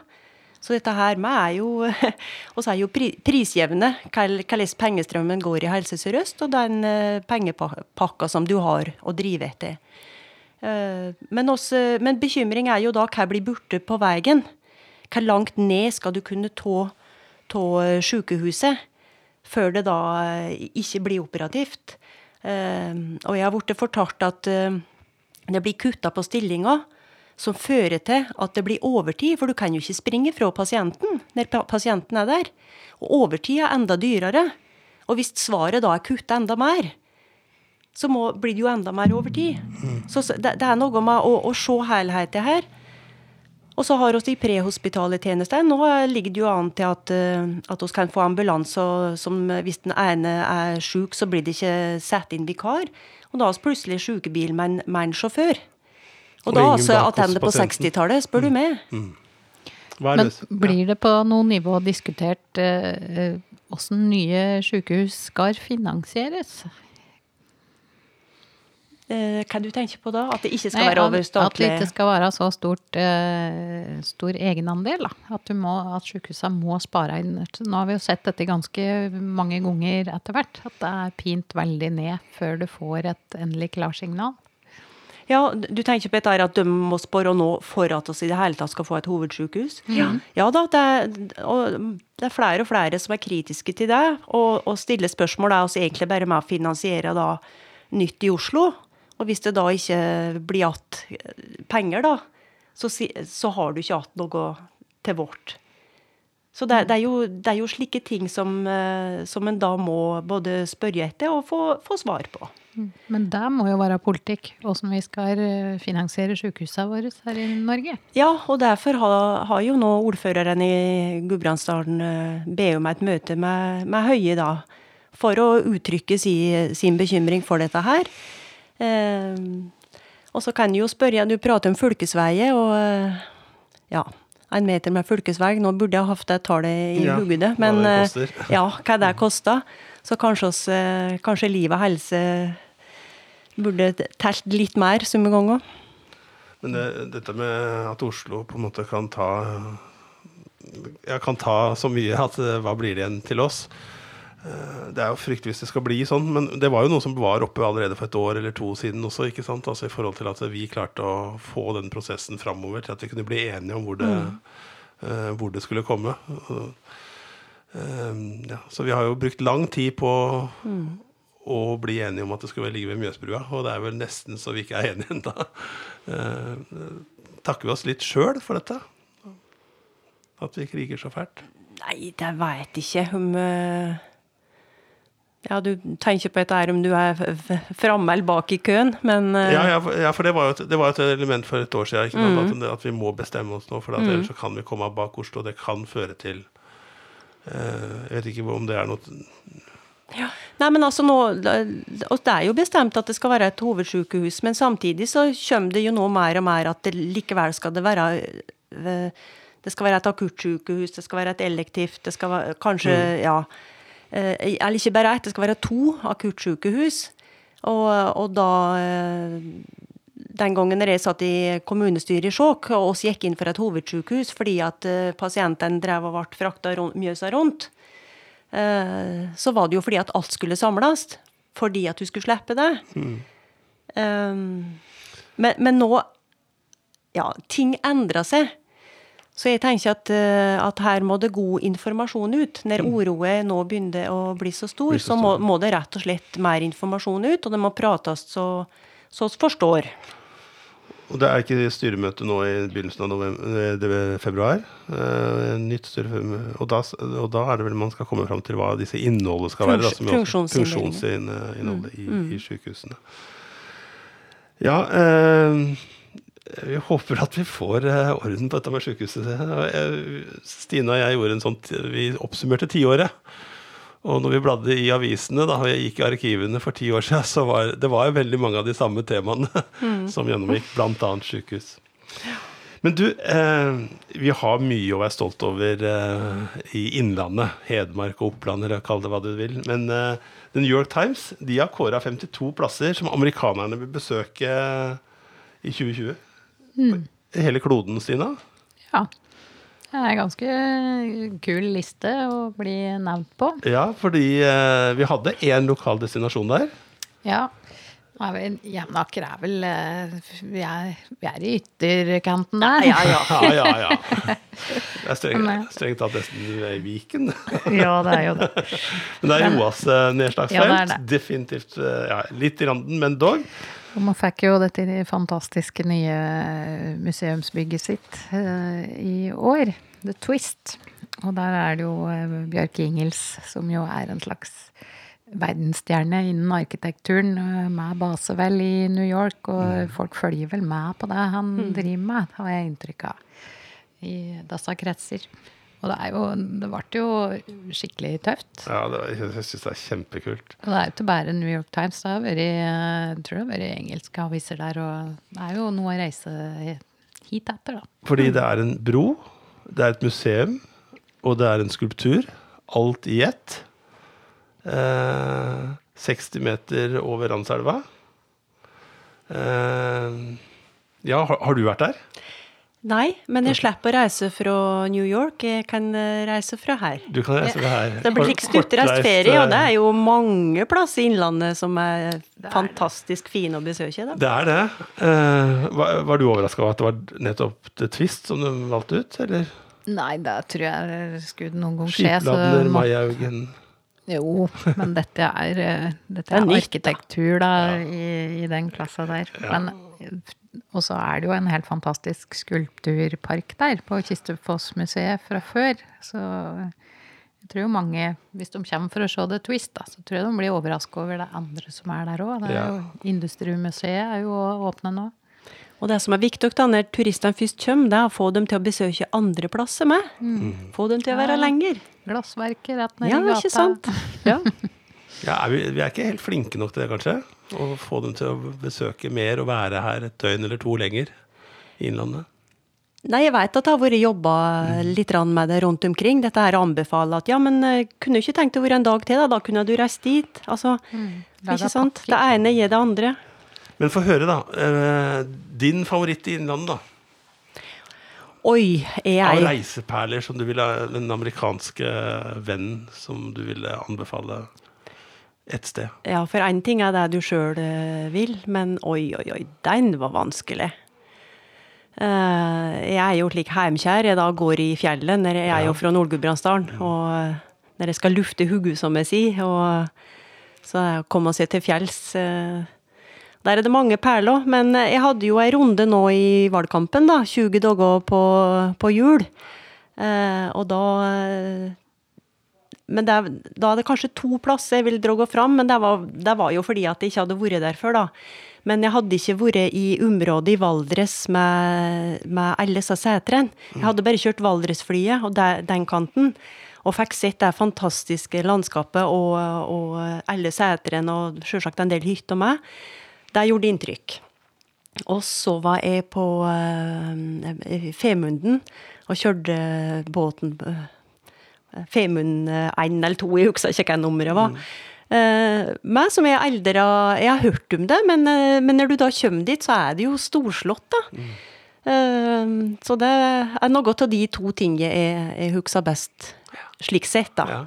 S3: Så dette her med er jo Og er jo prisjevne hvordan pengestrømmen går i Helse Sør-Øst, og den eh, pengepakka som du har å drive etter. Eh, men, også, men bekymring er jo da hva blir borte på veien? Hvor langt ned skal du kunne ta sykehuset før det da eh, ikke blir operativt? Og jeg har blitt fortalt at det blir kutta på stillinger som fører til at det blir overtid, for du kan jo ikke springe fra pasienten når pasienten er der. Og overtid er enda dyrere. Og hvis svaret da er kutte enda mer, så må, blir det jo enda mer overtid. Så det, det er noe med å, å se helheten her. Og så har vi de prehospitale tjenestene. Nå ligger det jo an til at, eh, at vi kan få ambulanse, som hvis den ene er syk, så blir det ikke satt inn vikar. Og da har vi plutselig sykebil med en sjåfør. Og, da altså attende på 60-tallet, spør du mm. meg. Mm.
S2: Men blir det på noe nivå diskutert eh, hvordan eh, nye sykehus skal finansieres?
S3: Eh, hva du tenker på da? At det ikke skal Nei, være over statlig
S2: At det ikke skal være så stort, eh, stor egenandel. Da. At, må, at sykehusene må spare inn. Nå har vi jo sett dette ganske mange ganger etter hvert. At det er pint veldig ned før du får et endelig klarsignal.
S3: Ja, du tenker på dette at de må spørre nå for at vi i det hele tatt skal få et hovedsykehus? Ja, ja da, det er, det er flere og flere som er kritiske til det, og, og stiller spørsmål er oss egentlig bare med å finansiere da nytt i Oslo. Og hvis det da ikke blir igjen penger, da, så, så, har du ikke igjen noe til vårt. Så det, det, er jo, det, er jo, slike ting som, eh, som en da må både spørre etter og få, få svar på.
S2: Mm. Men det må jo være politikk, åssen vi skal eh, finansiere sykehusene våre her i Norge.
S3: Ja, og derfor har, har jo nå ordføreren i Gudbrandsdalen eh, bedt om et møte med, med, Høie, da. For å uttrykke si, sin bekymring for dette her. Eh, og så kan du jo spørre, du prater om fylkesveier, og ja en meter med fylkesvei. Nå burde jeg hatt det tallet i ja, hodet, men hva det ja, hva det koster. Så kanskje, oss, kanskje liv og helse burde telt litt mer somme ganger.
S1: Men det, dette med at Oslo på en måte kan ta ja, kan ta så mye at eh, hva blir det igjen til oss? Eh, det er jo fryktelig hvis det skal bli sånn, men det var jo noe som var oppe allerede for et år eller to siden også, ikke sant? Altså i forhold til at vi klarte å få den prosessen framover til at vi kunne bli enige om hvor det, mm. uh, hvor det skulle komme. Uh, ja, så vi har jo brukt lang tid på mm å bli enige om at det skulle ligge ved Mjøsbrua. Og det er vel nesten så vi ikke er enige ennå. Eh, takker vi oss litt sjøl for dette? At vi kriger så fælt?
S3: Nei, det veit ikke om Ja, du tenker på dette her om du er framme eller bak i køen, men
S1: uh, ja, ja, for, ja, for det var jo et, det var et, element for et år siden. Ikke mm. at, at, vi må bestemme oss nå, for mm. ellers så kan vi komme bak Oslo. Det kan føre til uh, Jeg vet ikke om det er noe
S3: ja. Nei, men altså nå, Det er jo bestemt at det skal være et hovedsykehus, men samtidig så kommer det jo nå mer og mer at det likevel skal det være eh, Det skal være et akuttsykehus, det skal være et elektivt, det skal være kanskje mm. Ja. Eh, eller ikke bare ett, det skal være to akuttsykehus. Og, og da eh, den gangen jeg satt i kommunestyret i Skjåk, og oss gikk inn for et hovedsykehus fordi at pasientene drev og ble frakta Mjøsa rundt, Eh, så var det jo fordi at alt skulle samles. Fordi at du skulle slippe det. Mm. Um, men, men, nå Ja, ting endrer seg. Så jeg tenker at, eh, at, her må det god informasjon ut. Når uroen nå begynner å bli så stor, bli så, så må, må, det rett og slett mer informasjon ut. Og det må prates så vi forstår.
S1: Og det er ikke styremøte nå i begynnelsen av november, eh, februar. Uh, nytt og da, og da, er det vel man skal komme fram til hva disse innholdet skal være. Funksjonsinnholdet mm. i, mm. i sykehusene. Ja, uh, vi håper at vi får uh, orden på dette med sykehuset. Stine og jeg gjorde en sånn Vi oppsummerte tiåret. Og når vi bladde i avisene da jeg gikk i arkivene for ti år siden, så var det var veldig mange av de samme temaene mm. som gjennomgikk, bl.a. sykehus. Men du, eh, vi har mye å være stolt over eh, i Innlandet. Hedmark og Oppland, eller kall det hva du vil. Men eh, The New York Times de har kåra 52 plasser som amerikanerne vil besøke i 2020. Mm. Hele kloden, Stina.
S2: Ja. Det er en ganske kul liste å bli nevnt på.
S1: Ja, fordi eh, vi hadde én lokal destinasjon der.
S2: Ja. Jevnaker er vel eh, vi er, vi er, i ytterkanten der.
S3: Ja, ja,
S1: ja. ja, ja. Det er strengt, strengt tatt nesten i Viken.
S2: ja, det er jo det.
S1: Men det er Roas eh, nedslagsfelt. Ja, Definitivt eh, ja, litt i randen, men dog.
S2: Og man fikk jo dette fantastiske nye museumsbygget sitt uh, i år, The Twist. Og der er det jo uh, Bjørk Ingels, som jo er en slags verdensstjerne innen arkitekturen, med base vel i New York, og mm. folk følger vel med på det han mm. driver med, har jeg inntrykk av, i disse kretser. Og det, jo, det ble jo skikkelig tøft.
S1: Ja, det, jeg syns det er kjempekult.
S2: Og det er jo ikke bare New York Times. Det har vært, jeg tror det har vært engelske aviser der. Og det er jo noe å reise hit etter, da.
S1: Fordi det er en bro, det er et museum, og det er en skulptur. Alt i ett. Eh, 60 meter over Randselva. Eh, ja, har, har, du vært der?
S3: Nei, men jeg slipper å reise fra New York. Jeg kan eh, reise fra her.
S1: Du kan reise fra her.
S3: Det blir slik stutreist ferie, og det er jo mange plasser i Innlandet som er fantastisk fine å besøke. Da.
S1: Det er det. Uh, var, var du overraska over at det var nettopp The Twist som du valgte ut, eller?
S2: Nei, det tror jeg skulle noen gang skje.
S1: Skipladner, Maihaugen
S2: Jo, men dette er, eh, dette
S3: Det er
S2: er,
S3: da.
S2: arkitektur da, i, i den klassa der. Men, og så er det jo en helt fantastisk skulpturpark der på Kistefos-museet fra før. Så jeg tror jo mange, hvis de kommer for å se The Twist, da, så tror jeg de blir overraska over det andre som er der òg.
S1: Ja.
S2: Industrimuseet er jo åpne nå.
S3: Og det som er viktig da, når turistene først kommer, det er å få dem til å besøke andre plasser med. Få dem til å være
S2: Ja.
S3: lenger.
S2: Glassverket rett ned
S3: Ja,
S2: i gata.
S3: ikke sant? Ja.
S1: Ja, er vi, vi er ikke helt flinke nok til det, kanskje? Å få dem til å besøke mer og være her et døgn eller to lenger i Innlandet?
S3: Nei, jeg vet at det har vært jobba litt med det rundt omkring. Dette her anbefaler at ja, men eh, kunne du ikke tenkt å være en dag til, da? Da kunne du reist dit. Altså,
S2: mm.
S3: ikke sant? Det ene gir det andre.
S1: Men få høre, da. Eh, din favoritt i Innlandet, da?
S3: Oi, er
S1: Av reiseperler som du ville Den amerikanske vennen som du ville anbefale et sted?
S3: Ja, for én ting er det du sjøl vil, men oi, oi, oi, den var vanskelig. Eh, jeg er jo slik heimkjær. Jeg da går i fjellet. Når jeg er jo fra Nord-Gudbrandsdalen. Og eh, når jeg skal lufte hodet, som jeg sier, og så er jeg å komme seg til fjells eh, Der er det mange perler. Men eh, jeg hadde jo ei runde nå i valgkampen, da. 20 dager på, på jul. Eh, og da eh, men det, da er det kanskje to plasser jeg vil dra fram, men det var, det var jo fordi at jeg ikke hadde vært der før, da. Men jeg hadde ikke vært i området i Valdres med, med alle disse setrene. Jeg hadde bare kjørt Valdresflyet og der, den kanten, og fikk sett det fantastiske landskapet og, og alle setrene og selvsagt en del hytter med. Det gjorde inntrykk. Og så var jeg på uh, Femunden og kjørte båten Femunden én 1 eller 2, jeg husker ikke hva nummeret var. Eh, meg som er eldre, jeg har hørt om det, men, uh, men når du da kommer dit, så er det jo storslått, da. Eh, så det er noe av de to tingene jeg, jeg husker best, slik sett, da.
S1: Ja.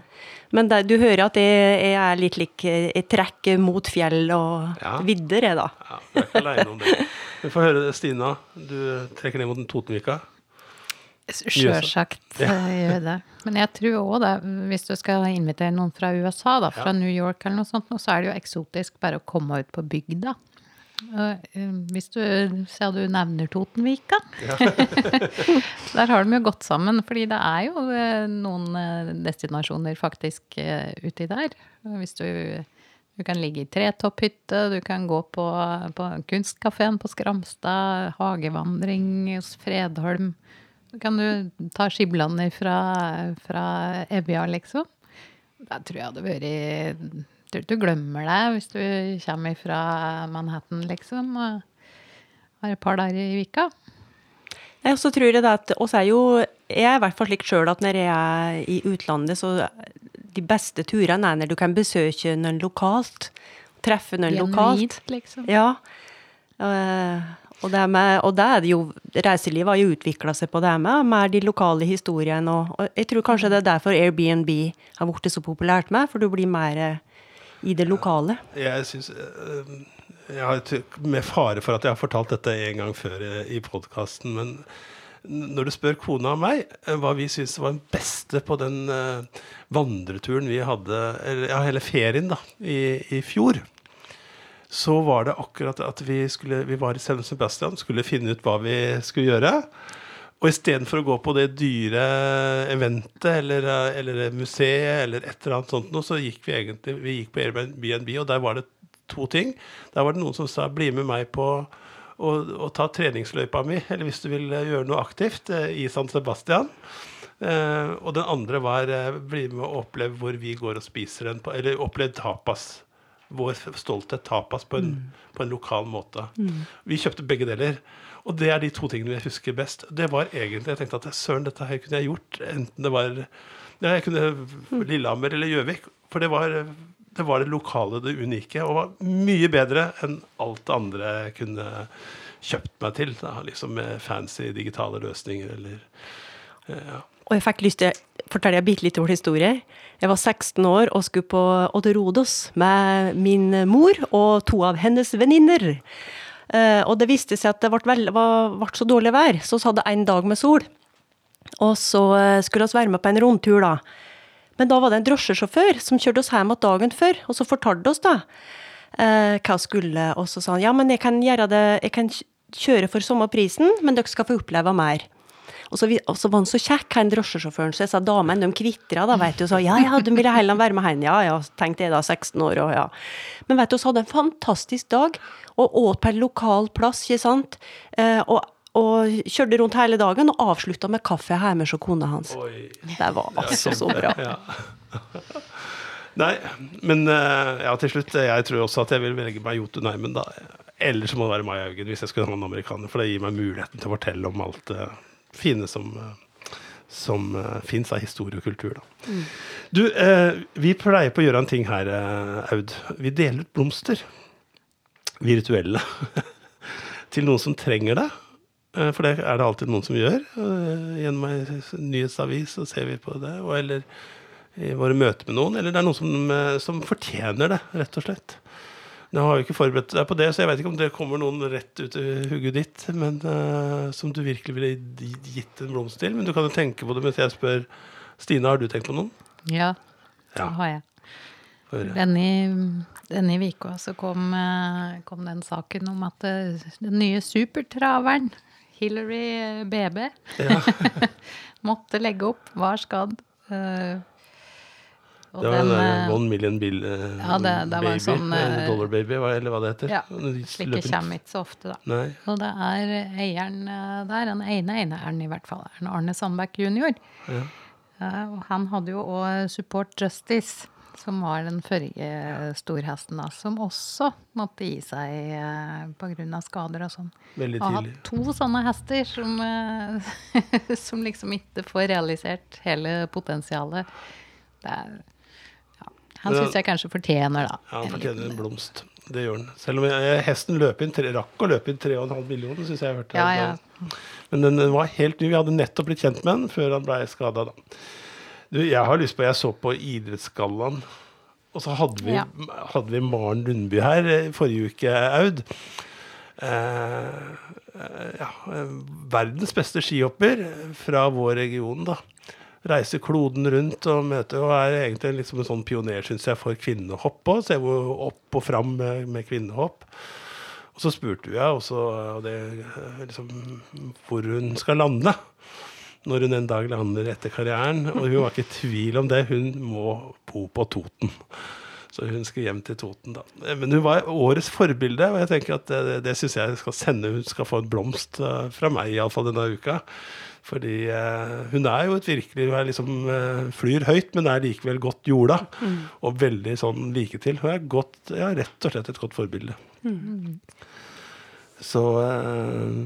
S3: Men det, du hører at jeg, jeg er litt lik Jeg trekker mot fjell og
S1: Ja.
S3: vidder, jeg, da.
S1: Ja, du er ikke aleine om det. Vi får høre det, Stina. Du trekker ned mot Totenvika.
S2: Sjølsagt
S1: Ja.
S2: eh, gjør det. Men jeg tror òg det, hvis du skal invitere noen fra USA, da, fra
S1: Ja.
S2: New York eller noe sånt, så er det jo eksotisk bare å komme ut på bygda. Eh, Hvis du ser du nevner Totenvika Der har de jo gått sammen, fordi det er jo eh, noen eh, destinasjoner faktisk uti der. Hvis du du kan ligge i tretopphytte, du kan gå på, på kunstkafeen på Skramstad, hagevandring hos Fredholm. Så kan du ta skiblander fra, fra Evja, liksom. Der tror jeg det hadde vært Tror du glemmer det hvis du kommer fra Manhattan, liksom. Og har et par dager i vika.
S3: Nei, også tror jeg det at oss er jo Jeg er i hvert fall slik sjøl at når jeg er i utlandet, så de beste turene er når du kan besøke noen lokalt. Treffe noen lokalt.
S2: Liksom.
S3: Ja. Og, det med, og det er det jo Reiselivet har jo utvikla seg på det med, med de lokale historiene. Og, og jeg tror kanskje det er derfor Airbnb har blitt så populært med, for du blir mer i det lokale.
S1: Jeg synes, jeg har, Med fare for at jeg har fortalt dette en gang før i, i podkasten, men når du spør kona og meg eh, hva vi syns var den beste på den eh, vandreturen vi hadde, eller ja, hele ferien, da, i, i fjor, så var det akkurat at vi, skulle, vi var i San Sebastian, skulle finne ut hva vi skulle gjøre. Og istedenfor å gå på det dyre eventet eller, eller museet eller et eller annet sånt noe, så gikk vi egentlig vi gikk på Airbnb, og der var det to ting. Der var det noen som sa 'bli med meg på å, å ta treningsløypa mi', eller hvis du vil eh, gjøre noe aktivt eh, i San Sebastian. Eh, og den andre var eh, 'bli med og oppleve hvor vi går og spiser en på Eller oppleve tapas. Vår stolthet tapas på en, på en lokal måte. Vi kjøpte begge deler. Og det er de to tingene jeg husker best. Det var egentlig, Jeg tenkte at søren, dette her kunne jeg gjort. Enten det var ja, jeg kunne Lillehammer eller Gjøvik. For det var det var det lokale, det unike, og var mye bedre enn alt det andre jeg kunne kjøpt meg til. Da, liksom Med fancy digitale løsninger eller ja.
S3: Og jeg fikk lyst til å fortelle en bitte vår historie. Jeg var 16 år og skulle på Odderodos med min mor og to av hennes venninner. Eh, og det viste seg at det ble, vel, ble så dårlig vær, så vi hadde en dag med sol. Og så eh, skulle vi være med på en rundtur, da. Men da var det en drosjesjåfør som kjørte oss hjem igjen dagen før, og så fortalte oss da eh, hva skulle, og så sa han ja, men jeg kan gjøre det, jeg kan kjøre for samme prisen, men dere skal få oppleve mer. Og så, vi, og så var han så kjekk, han drosjesjåføren, så jeg sa damene de kvitra da, vet du, sa ja, ja, de ville heller være med henne. Ja, ja, tenkte jeg da, 16 år, og ja. Men vet du, vi hadde en fantastisk dag, og åt på en lokal plass, ikke sant, eh, og, og kjørte rundt hele dagen, og avslutta med kaffe hjemme hos kona hans.
S1: Oi.
S3: Det var altså så bra.
S1: Ja. Nei, men eh, ja, til slutt, eh, jeg tror også at jeg vil velge meg Jotunheimen, da. Eller så må det være Maja Haugen, hvis jeg skulle ha en amerikaner. For det gir meg muligheten til å fortelle om alt det fine som, eh, som uh, fins av historie og kultur. Da. Du, eh, vi pleier på å gjøre en ting her, eh, Aud. Vi deler ut blomster. Virtuelle. til noen som trenger det. Eh, For det er det alltid noen som gjør. Eh, Gjennom ei nyhetsavis så ser vi på det. Og eller i våre møter med noen. Eller det er noen som, eh, som fortjener det, rett og slett. Nå har jo ikke forberedt deg på det, så jeg vet ikke om det kommer noen rett ut i hugget ditt men uh, som du virkelig ville gitt en blomst til. Men du kan jo tenke på det mens jeg spør. Stine, har du tenkt på noen?
S2: Ja, det
S1: Ja.
S2: har jeg. Denne, denne uka så kom, eh, kom den saken om at eh, den nye supertraveren, Hillary BB,
S1: Ja.
S2: måtte legge opp. Var skadd. Og
S1: Det var den
S2: den, eh,
S1: One Million bill, eh,
S2: Ja, det- det
S1: baby,
S2: sånn, eh,
S1: Dollar baby, eller hva det heter.
S2: Ja,
S1: De
S2: Slike kommer ikke så ofte, da.
S1: Nei.
S2: Og det er eieren der, den ene eieren i hvert fall, Arne Sandberg jr.
S1: Ja.
S2: Og han hadde jo òg Support Justice, som var den forrige storhesten, da, som også måtte gi seg pga. skader og sånn.
S1: Veldig
S2: Og
S1: tidlig.
S2: hatt to sånne hester som, som liksom ikke får realisert hele potensialet. Det er. Han syns jeg kanskje fortjener, da.
S1: Ja, han fortjener en blomst. Det gjør han. Selv om jeg, hesten løp inn, tre, rakk å løpe inn 3,5 millioner, syns jeg jeg hørte.
S2: Ja, ja.
S1: Men den var helt ny. Vi hadde nettopp blitt kjent med den før han ble skada. Du, jeg har lyst på Jeg så på Idrettsgallaen, og så hadde vi,
S2: Ja.
S1: hadde vi Maren Lundby her eh, forrige uke, Aud. Eh, eh, ja, eh, verdens beste skihopper fra vår region, da. Reiser kloden rundt og møter og er egentlig liksom en sånn pioner, synes jeg, for kvinnehopp òg. Se hvor opp og fram med, med kvinnehopp. Og så spurte jeg også og det, liksom, hvor hun skal lande når hun en dag lander etter karrieren. Og hun var ikke i tvil om det. Hun må bo på Toten. Så hun skal hjem til Toten, da. Men hun var årets forbilde, og jeg tenker at det, det syns jeg skal sende. Hun skal få en blomst eh, fra meg, iallfall denne uka. Fordi eh, hun er jo et virkelig Hun liksom eh, flyr høyt, men er likevel godt jorda. Og veldig sånn like til. Hun er godt, ja, rett og slett et godt forbilde. Så eh,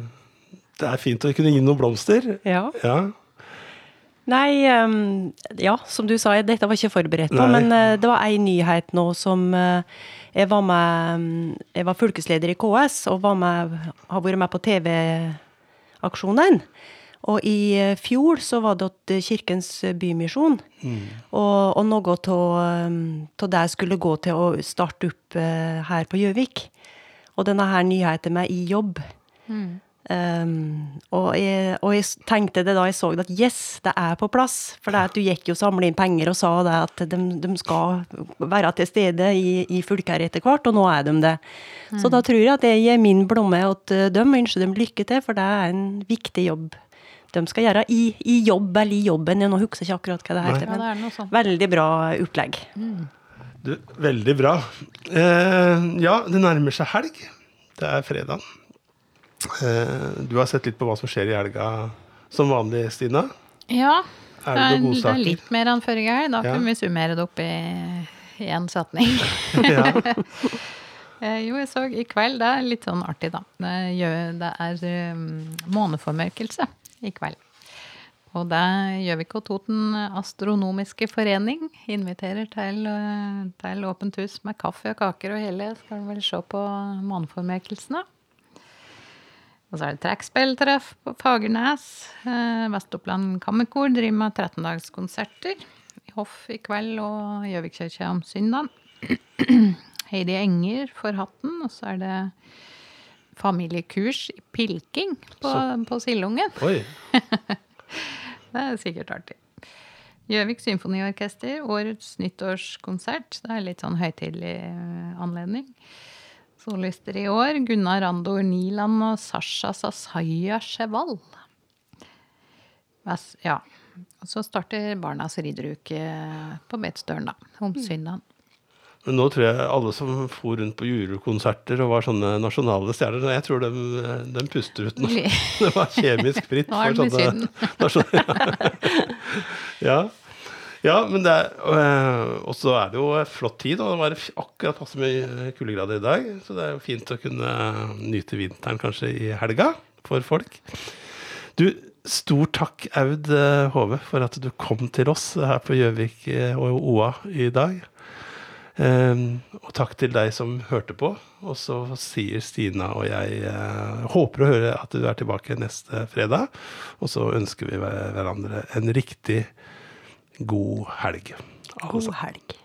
S1: det er fint å kunne gi noen blomster.
S3: Ja.
S1: Ja.
S3: Nei, um, ja, som du sa, dette var ikke forberedt på, men uh, det var ei nyhet nå som uh, Jeg var med Jeg var fylkesleder i KS og var med, har vært med på TV-aksjonen. Og i eh, fjor så var det til Kirkens Bymisjon. Og, og noe av det skulle gå til å starte opp eh, her på Gjøvik. Og denne her nyheten med i jobb. Um, og, jeg, og jeg tenkte det da jeg så det, at yes, det er på plass. For det er at du gikk jo og samlet inn penger og sa det at de, de skal være til stede i, i fylket her etter hvert, og nå er de det. Så da tror jeg at jeg gir min blomme til dem og ønsker dem lykke til, for det er en viktig jobb de skal gjøre i, i jobb eller i jobben. Jeg nå husker jeg ikke akkurat hva det heter.
S2: Ja, det er noe sånt.
S3: veldig bra opplegg.
S1: Du, veldig bra. Eh, ja, det nærmer seg helg. Det er fredag. Eh, du har sett litt på hva som skjer i helga som vanlig, Stina.
S2: Ja.
S1: Er det noen
S2: det er litt mer enn forrige helg. Da
S1: Ja.
S2: kunne vi summere det opp i én setning.
S1: ja.
S2: Eh, Jo, jeg så i kveld, det er litt sånn artig, da. Det, er um, måneformørkelse i kveld. Og det Gjøvik og Toten Astronomiske Forening inviterer til, eh, til åpent hus med kaffe og kaker og hele. Skal vel se på måneformerkelsene. Og så er det trekkspilltreff på Fagernes. Vestoppland Vest-Oppland Kammerkor driver med 13-dagskonserter i Hoff i kveld og Gjøvikkirka om søndag. Heidi Enger får hatten, og så er det familiekurs i pilking på,
S1: Så-
S2: på Sildungen. Det er sikkert artig. Gjøvik Symfoniorkester, årets nyttårskonsert. Det er litt sånn høytidelig eh, anledning. Solister i år, Gunnar Randor Niland og Sasha Sasaya Cheval. Ja. Og så starter Barnas ridderuke på Beitstølen, da. Om søndagen.
S1: Men nå tror jeg alle som for rundt på julekonserter og var sånne nasjonale stjerner, jeg tror de, de puster ut nå. Det var kjemisk fritt
S2: Nå er
S1: for sånne nasjonale ja. ja, men det er øh, Og så er det jo flott tid, og det var akkurat passe mye kuldegrader i dag. Så det er jo fint å kunne nyte vinteren kanskje i helga for folk. Du, stor takk, Aud eh, Hove, for at du kom til oss her på Gjøvik eh, og OA i dag. Um, og takk til deg som hørte på. Og så sier Stina og jeg eh, håper å høre at du er tilbake neste fredag. Og så ønsker vi hverandre en riktig god helg.
S3: God helg.